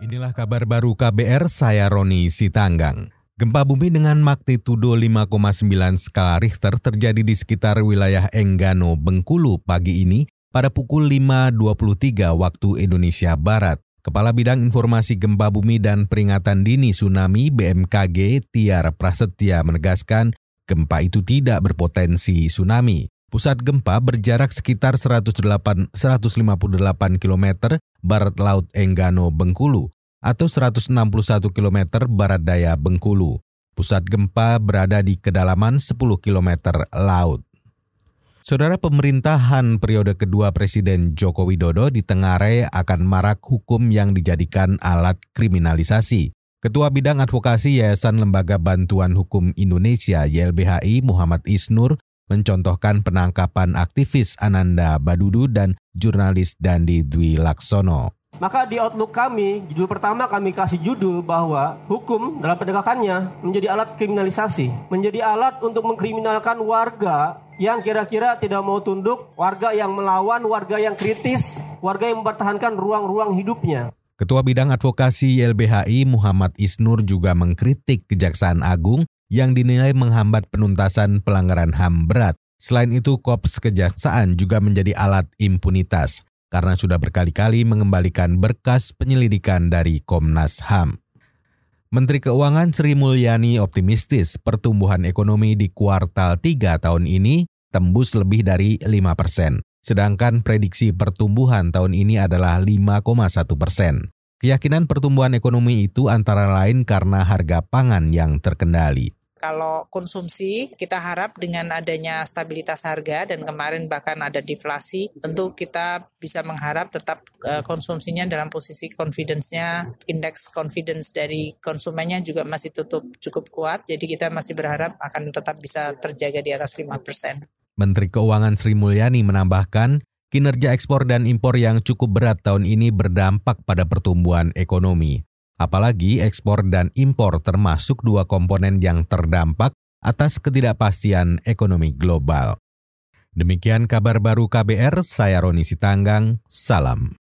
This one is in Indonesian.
Inilah kabar baru KBR, saya Roni Sitanggang. Gempa bumi dengan magnitudo 5,9 skala Richter terjadi di sekitar wilayah Enggano, Bengkulu pagi ini pada pukul 5.23 waktu Indonesia Barat. Kepala Bidang Informasi Gempa Bumi dan Peringatan Dini Tsunami BMKG Tiar Prasetya menegaskan gempa itu tidak berpotensi tsunami. Pusat gempa berjarak sekitar 108, 158 km barat laut Enggano, Bengkulu atau 161 km barat daya Bengkulu. Pusat gempa berada di kedalaman 10 km laut. Saudara pemerintahan periode kedua Presiden Joko Widodo di Tengare akan marak hukum yang dijadikan alat kriminalisasi. Ketua Bidang Advokasi Yayasan Lembaga Bantuan Hukum Indonesia YLBHI Muhammad Isnur mencontohkan penangkapan aktivis Ananda Badudu dan jurnalis Dandi Dwi Laksono. Maka di outlook kami, judul pertama kami kasih judul bahwa hukum dalam penegakannya menjadi alat kriminalisasi. Menjadi alat untuk mengkriminalkan warga yang kira-kira tidak mau tunduk, warga yang melawan, warga yang kritis, warga yang mempertahankan ruang-ruang hidupnya. Ketua Bidang Advokasi YLBHI Muhammad Isnur juga mengkritik Kejaksaan Agung yang dinilai menghambat penuntasan pelanggaran HAM berat. Selain itu, Kops Kejaksaan juga menjadi alat impunitas karena sudah berkali-kali mengembalikan berkas penyelidikan dari Komnas HAM. Menteri Keuangan Sri Mulyani optimistis pertumbuhan ekonomi di kuartal 3 tahun ini tembus lebih dari 5 persen. Sedangkan prediksi pertumbuhan tahun ini adalah 5,1 persen. Keyakinan pertumbuhan ekonomi itu antara lain karena harga pangan yang terkendali. Kalau konsumsi kita harap dengan adanya stabilitas harga dan kemarin bahkan ada deflasi, tentu kita bisa mengharap tetap uh, konsumsinya dalam posisi confidence-nya, indeks confidence dari konsumennya juga masih tutup cukup kuat. Jadi kita masih berharap akan tetap bisa terjaga di atas 5%. Menteri Keuangan Sri Mulyani menambahkan, kinerja ekspor dan impor yang cukup berat tahun ini berdampak pada pertumbuhan ekonomi. Apalagi ekspor dan impor termasuk dua komponen yang terdampak atas ketidakpastian ekonomi global. Demikian kabar baru KBR, saya Roni Sitanggang, salam.